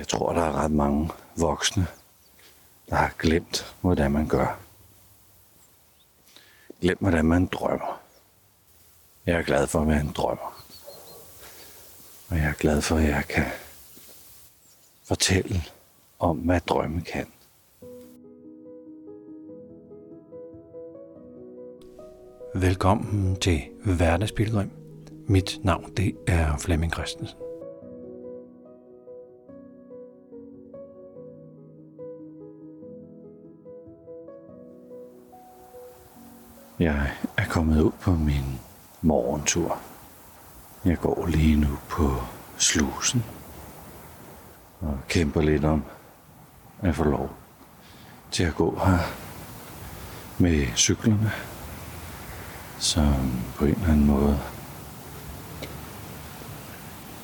jeg tror, der er ret mange voksne, der har glemt, hvordan man gør. Glemt, hvordan man drømmer. Jeg er glad for at være en drømmer. Og jeg er glad for, at jeg kan fortælle om, hvad drømme kan. Velkommen til Hverdagspilgrim. Mit navn det er Flemming Christensen. Jeg er kommet ud på min morgentur. Jeg går lige nu på slusen og kæmper lidt om at få lov til at gå her med cyklerne, som på en eller anden måde,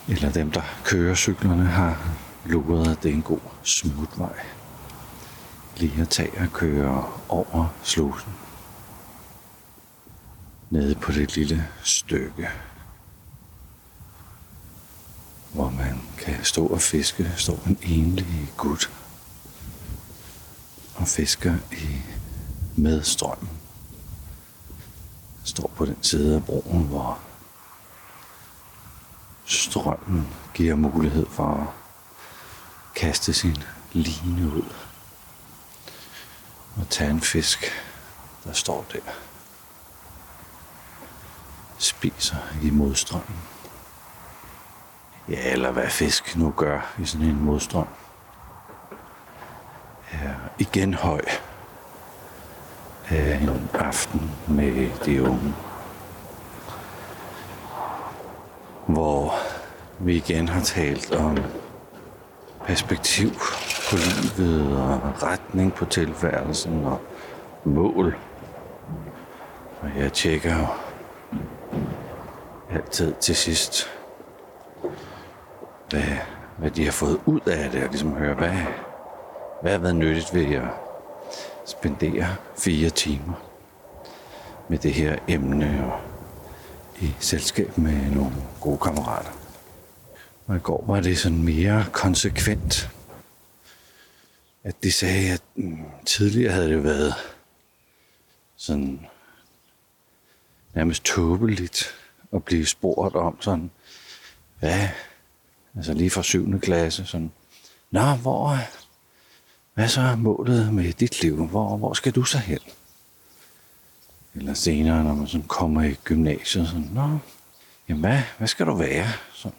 eller dem, der kører cyklerne, har luret, at det er en god smutvej. Lige at tage og køre over slusen nede på det lille stykke, hvor man kan stå og fiske. Står en enlig gut og fisker i medstrømmen. Står på den side af broen, hvor strømmen giver mulighed for at kaste sin line ud og tage en fisk, der står der spiser i modstrømmen. Ja, eller hvad fisk nu gør i sådan en modstrøm. Ja, igen høj af en aften med de unge. Hvor vi igen har talt om perspektiv på livet og retning på tilværelsen og mål. Og jeg tjekker jo altid til sidst, hvad, hvad de har fået ud af det, og ligesom høre, hvad, hvad har været nyttigt ved at spendere fire timer med det her emne og i selskab med nogle gode kammerater. Og i går var det sådan mere konsekvent, at de sagde, at mm, tidligere havde det været sådan nærmest tåbeligt at blive spurgt om sådan, ja, altså lige fra 7. klasse, sådan, Nå, hvor, hvad så er målet med dit liv? Hvor, hvor skal du så hen? Eller senere, når man sådan kommer i gymnasiet, sådan, Nå, jamen hvad, hvad skal du være? Sådan.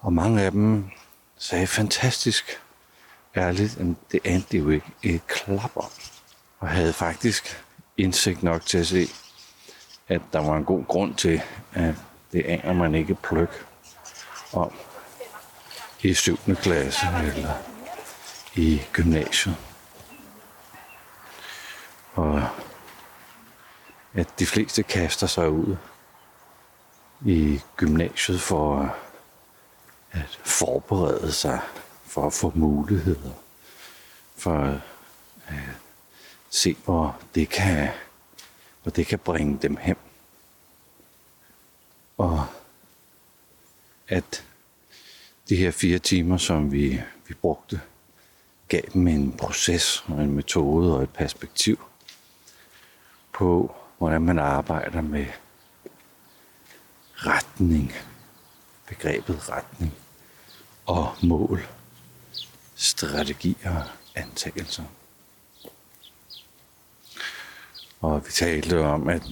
Og mange af dem sagde fantastisk ærligt, at det anede de jo ikke et klap om. Og havde faktisk indsigt nok til at se, at der var en god grund til, at det aner man ikke pløk om i 7. klasse eller i gymnasiet. Og at de fleste kaster sig ud i gymnasiet for at forberede sig for at få muligheder, for at se, hvor det kan hvor det kan bringe dem hen. Og at de her fire timer, som vi, vi brugte, gav dem en proces og en metode og et perspektiv på, hvordan man arbejder med retning, begrebet retning og mål, strategier og antagelser. Og vi talte om, at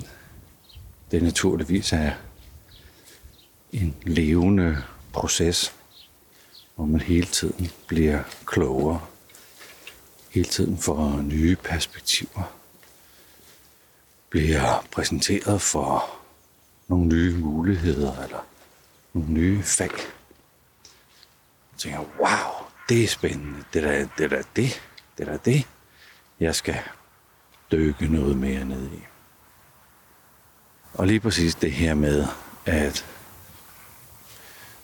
det naturligvis er en levende proces, hvor man hele tiden bliver klogere, hele tiden får nye perspektiver, bliver præsenteret for nogle nye muligheder eller nogle nye fag. Jeg tænker, wow, det er spændende, det er det, er det, det er det, jeg skal dykke noget mere ned i. Og lige præcis det her med, at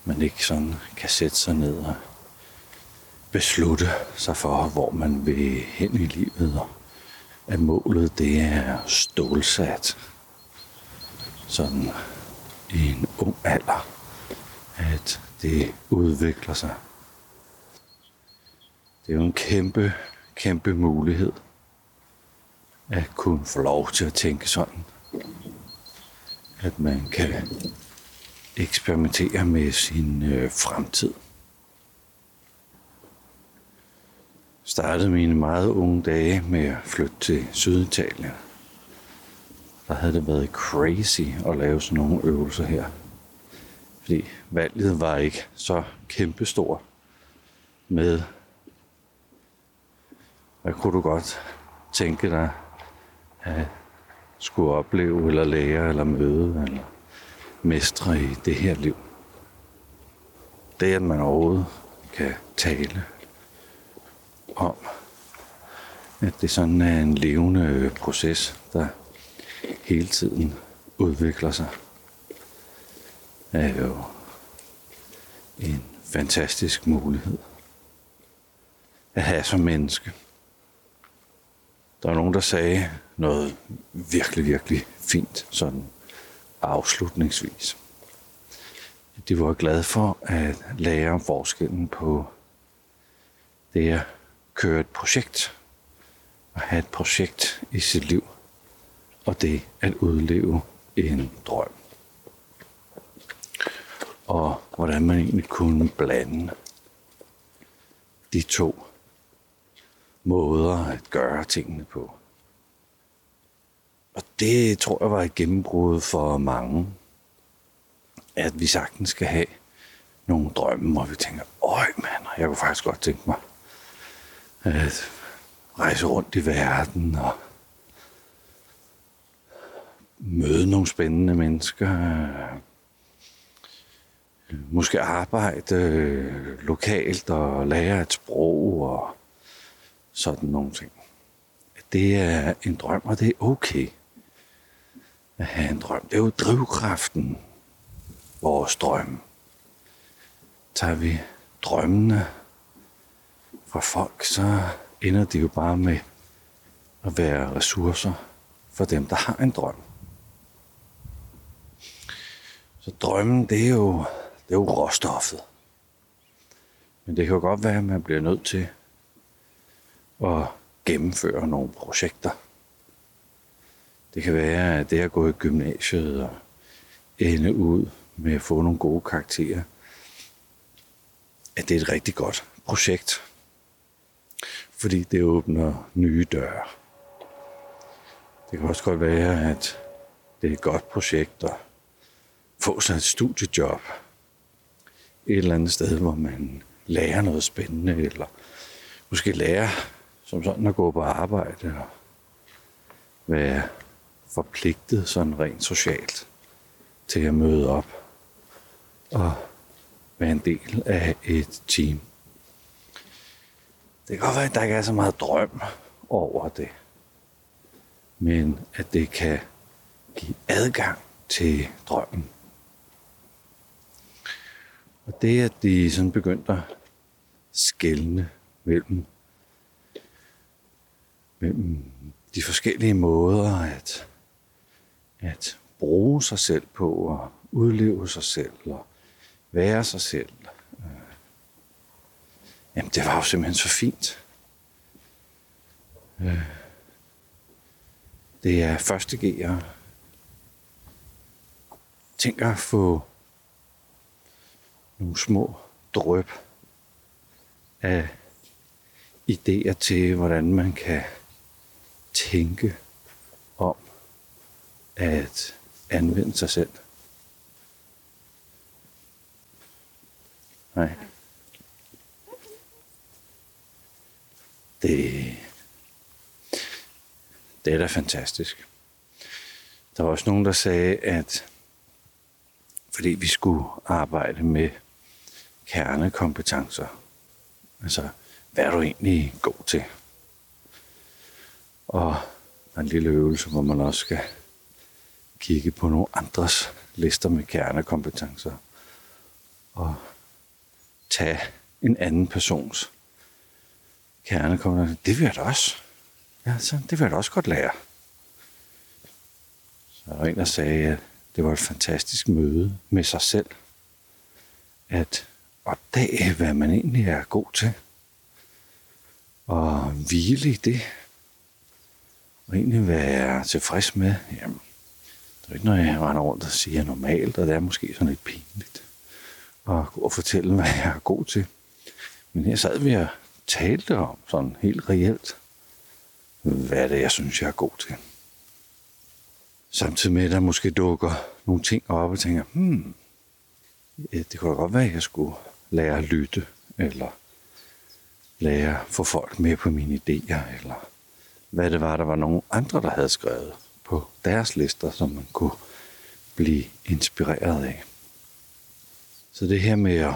man ikke sådan kan sætte sig ned og beslutte sig for, hvor man vil hen i livet, og at målet det er stålsat sådan i en ung alder, at det udvikler sig Det er jo en kæmpe, kæmpe mulighed at kunne få lov til at tænke sådan. At man kan eksperimentere med sin øh, fremtid. Startede mine meget unge dage med at flytte til Syditalien. Der havde det været crazy at lave sådan nogle øvelser her. Fordi valget var ikke så kæmpestor med, hvad kunne du godt tænke dig at skulle opleve, eller lære, eller møde, eller mestre i det her liv. Det, at man overhovedet kan tale om, at det sådan er en levende proces, der hele tiden udvikler sig, er jo en fantastisk mulighed at have som menneske. Der er nogen, der sagde noget virkelig, virkelig fint sådan afslutningsvis. De var glade for at lære om forskellen på det at køre et projekt og have et projekt i sit liv og det at udleve en drøm. Og hvordan man egentlig kunne blande de to måder at gøre tingene på. Det tror jeg var et gennembrud for mange, at vi sagtens skal have nogle drømme, hvor vi tænker, øj mand, jeg kunne faktisk godt tænke mig at rejse rundt i verden og møde nogle spændende mennesker, måske arbejde øh, lokalt og lære et sprog og sådan nogle ting. Det er en drøm, og det er okay at have en drøm. Det er jo drivkraften, vores drøm. Tager vi drømmene fra folk, så ender det jo bare med at være ressourcer for dem, der har en drøm. Så drømmen, det er jo, det er jo råstoffet. Men det kan jo godt være, at man bliver nødt til at gennemføre nogle projekter. Det kan være, at det at gå i gymnasiet og ende ud med at få nogle gode karakterer, at det er et rigtig godt projekt. Fordi det åbner nye døre. Det kan også godt være, at det er et godt projekt at få sig et studiejob et eller andet sted, hvor man lærer noget spændende, eller måske lærer som sådan at gå på arbejde og være forpligtet sådan rent socialt til at møde op og være en del af et team. Det kan godt være, at der ikke er så meget drøm over det, men at det kan give adgang til drømmen. Og det, at de sådan begyndte at skælne mellem, mellem de forskellige måder at, at bruge sig selv på og udleve sig selv og være sig selv. Øh, jamen, det var jo simpelthen så fint. Øh, det er første G, jeg tænker at få nogle små drøb af idéer til, hvordan man kan tænke at anvende sig selv. Nej. Det, det er da fantastisk. Der var også nogen, der sagde, at fordi vi skulle arbejde med kernekompetencer, altså hvad er du egentlig god til? Og der er en lille øvelse, hvor man også skal kigge på nogle andres lister med kernekompetencer. Og tage en anden persons kernekompetencer. Det vil jeg da også. Ja, så det vil jeg da også godt lære. Så der var en, der sagde, at det var et fantastisk møde med sig selv. At opdage, hvad man egentlig er god til. Og hvile i det. Og egentlig være tilfreds med, jamen, det er ikke noget, jeg render rundt og siger normalt, og det er måske sådan lidt pinligt at gå og fortælle, hvad jeg er god til. Men her sad vi og talte om sådan helt reelt, hvad er det, jeg synes, jeg er god til. Samtidig med, at der måske dukker nogle ting op og tænker, hmm, det kunne da godt være, at jeg skulle lære at lytte, eller lære at få folk med på mine idéer, eller hvad det var, der var nogle andre, der havde skrevet på deres lister, som man kunne blive inspireret af. Så det her med at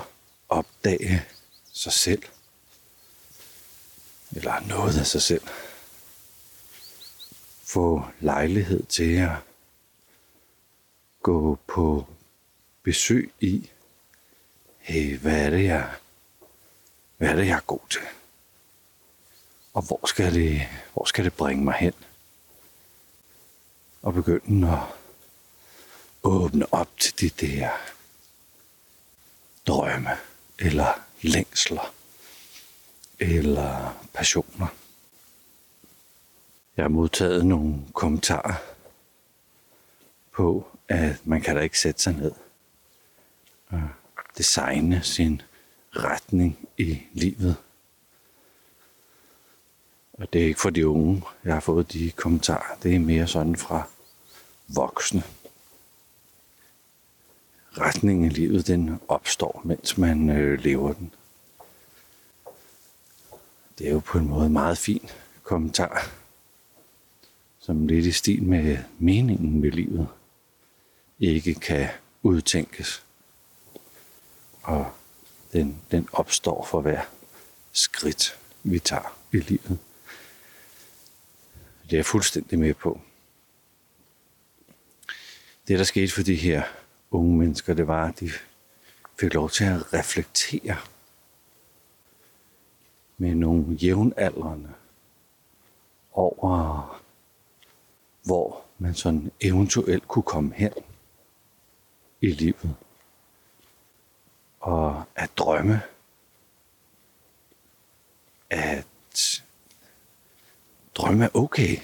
opdage sig selv, eller noget af sig selv, få lejlighed til at gå på besøg i, hey, hvad er det, jeg, hvad er det, jeg er god til? Og hvor skal det, hvor skal det bringe mig hen? Og begynde at åbne op til de der drømme, eller længsler, eller passioner. Jeg har modtaget nogle kommentarer på, at man kan da ikke sætte sig ned og designe sin retning i livet. Og det er ikke for de unge, jeg har fået de kommentarer. Det er mere sådan fra voksne. Retningen i livet, den opstår, mens man øh, lever den. Det er jo på en måde meget fin kommentar som lidt i stil med meningen med livet, ikke kan udtænkes. Og den, den opstår for hver skridt, vi tager i livet. Det er jeg fuldstændig med på. Det, der skete for de her unge mennesker, det var, at de fik lov til at reflektere med nogle jævnaldrende over hvor man sådan eventuelt kunne komme hen i livet. Og at drømme, at drømme er okay.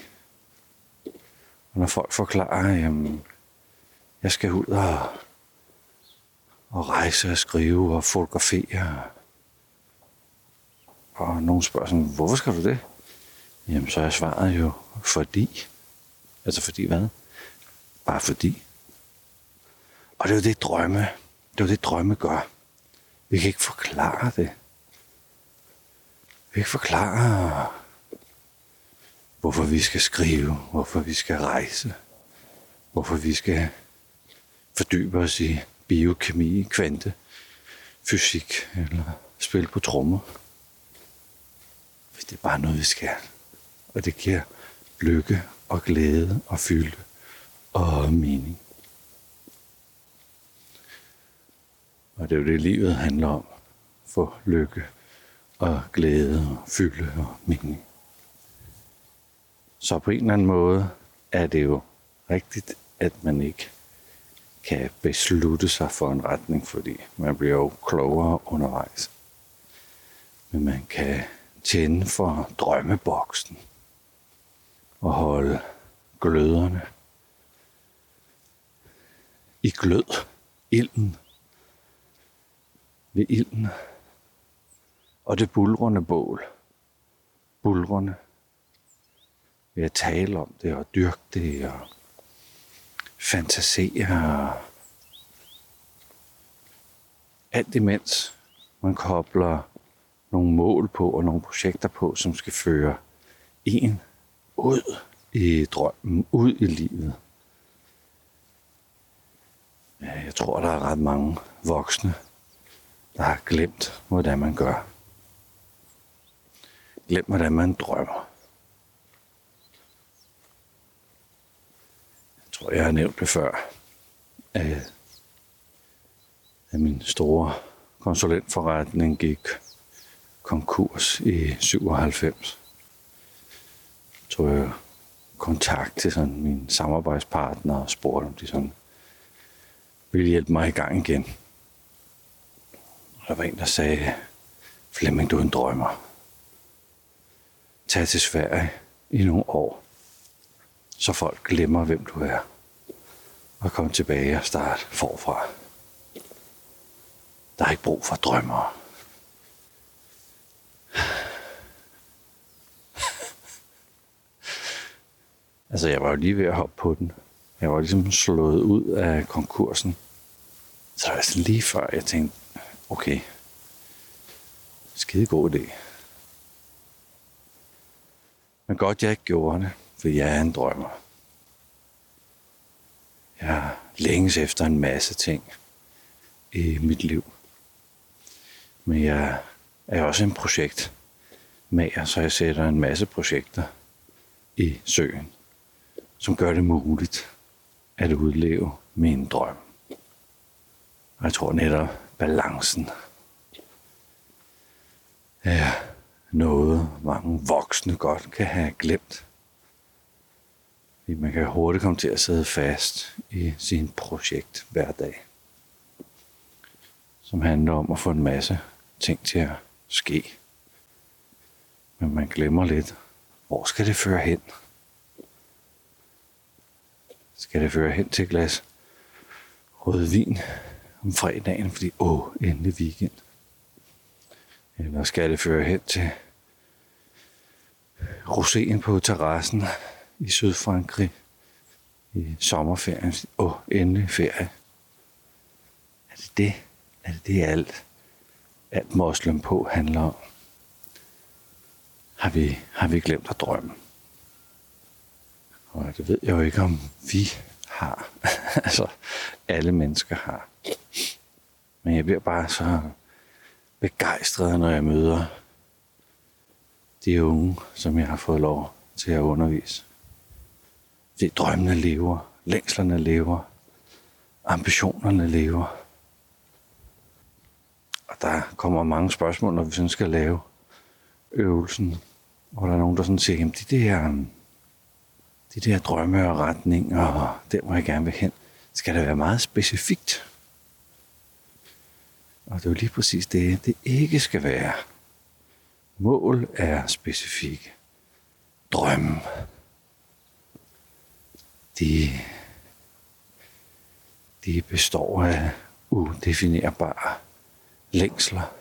Og når folk forklarer, jamen, jeg skal ud og, og rejse og skrive og fotografere, og nogen spørger sådan, hvorfor skal du det? Jamen, så er svaret jo, fordi. Altså fordi hvad? Bare fordi. Og det er jo det drømme. Det er jo det drømme gør. Vi kan ikke forklare det. Vi kan ikke forklare, hvorfor vi skal skrive, hvorfor vi skal rejse, hvorfor vi skal fordybe os i biokemi, kvante, fysik eller spille på trommer. Det er bare noget, vi skal. Og det giver lykke og glæde og fylde og mening. Og det er jo det, livet handler om. For lykke og glæde og fylde og mening. Så på en eller anden måde er det jo rigtigt, at man ikke kan beslutte sig for en retning, fordi man bliver jo klogere undervejs. Men man kan tænde for drømmeboksen og holde gløderne i glød, ilden, ved ilden, og det bulrende bål, bulrende, ved at tale om det og dyrke det og fantasere. Alt imens man kobler nogle mål på og nogle projekter på, som skal føre en ud i drømmen, ud i livet. Ja, jeg tror, der er ret mange voksne, der har glemt, hvordan man gør. Glemt, hvordan man drømmer. Tror, jeg har nævnt det før, at, at min store konsulentforretning gik konkurs i 97 tog jeg kontakt til sådan min samarbejdspartner og spurgte, om de sådan ville hjælpe mig i gang igen. Og der var en, der sagde, Flemming, du er en drømmer. Tag til Sverige i nogle år, så folk glemmer, hvem du er, og komme tilbage og starte forfra. Der er ikke brug for drømmer. Altså, jeg var jo lige ved at hoppe på den. Jeg var ligesom slået ud af konkursen. Så det var sådan lige før, jeg tænkte, okay, skide god idé. Men godt, jeg ikke gjorde det, for jeg er en drømmer. Jeg længes efter en masse ting i mit liv. Men jeg er også en projekt med, så jeg sætter en masse projekter i søen, som gør det muligt at udleve min drøm. Og jeg tror netop balancen er noget, mange voksne godt kan have glemt. Fordi man kan hurtigt komme til at sidde fast i sin projekt hver dag. Som handler om at få en masse ting til at ske. Men man glemmer lidt, hvor skal det føre hen? Skal det føre hen til glas rødvin om fredagen, fordi åh, endelig weekend? Eller skal det føre hen til roséen på terrassen i Sydfrankrig i sommerferien? Åh, endelig ferie. Er det det? Er det det alt, alt moslem på handler om? Har vi, har vi glemt at drømme? Og det ved jeg jo ikke, om vi har. altså, alle mennesker har. Men jeg bliver bare så begejstret, når jeg møder de unge, som jeg har fået lov til at undervise. Det drømmene lever, længslerne lever, ambitionerne lever. Og der kommer mange spørgsmål, når vi sådan skal lave øvelsen, hvor der er nogen, der sådan siger, jamen de der, mm, de der drømme og retninger, og der hvor jeg gerne vil hen, skal det være meget specifikt. Og det er jo lige præcis det, det ikke skal være. Mål er specifikke. Drømme. De, de består af udefinerbare længsler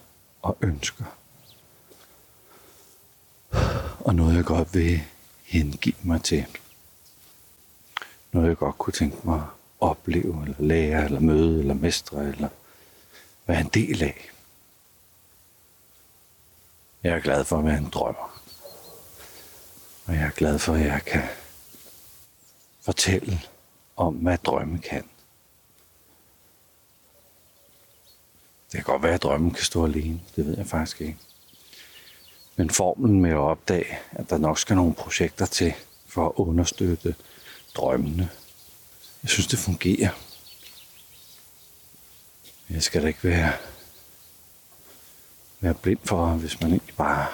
og ønsker. Og noget jeg godt vil hengive mig til. Noget jeg godt kunne tænke mig at opleve, eller lære, eller møde, eller mestre, eller være en del af. Jeg er glad for at være en drømmer. Og jeg er glad for, at jeg kan fortælle om, hvad drømme kan. Det kan godt være, at drømmen kan stå alene. Det ved jeg faktisk ikke. Men formlen med at opdage, at der nok skal nogle projekter til for at understøtte drømmene. Jeg synes, det fungerer. Jeg skal da ikke være, være blind for, hvis man ikke bare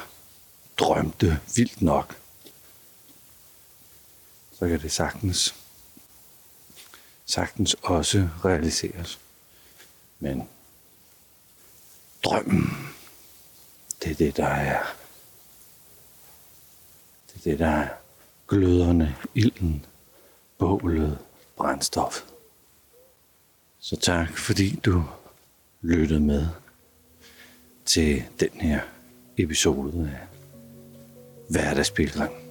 drømte vildt nok. Så kan det sagtens, sagtens også realiseres. Men drømmen, det er det, der er. Det er det, der er gløderne, ilden, bålet, brændstof. Så tak, fordi du lyttede med til den her episode af Hverdagspilgrim.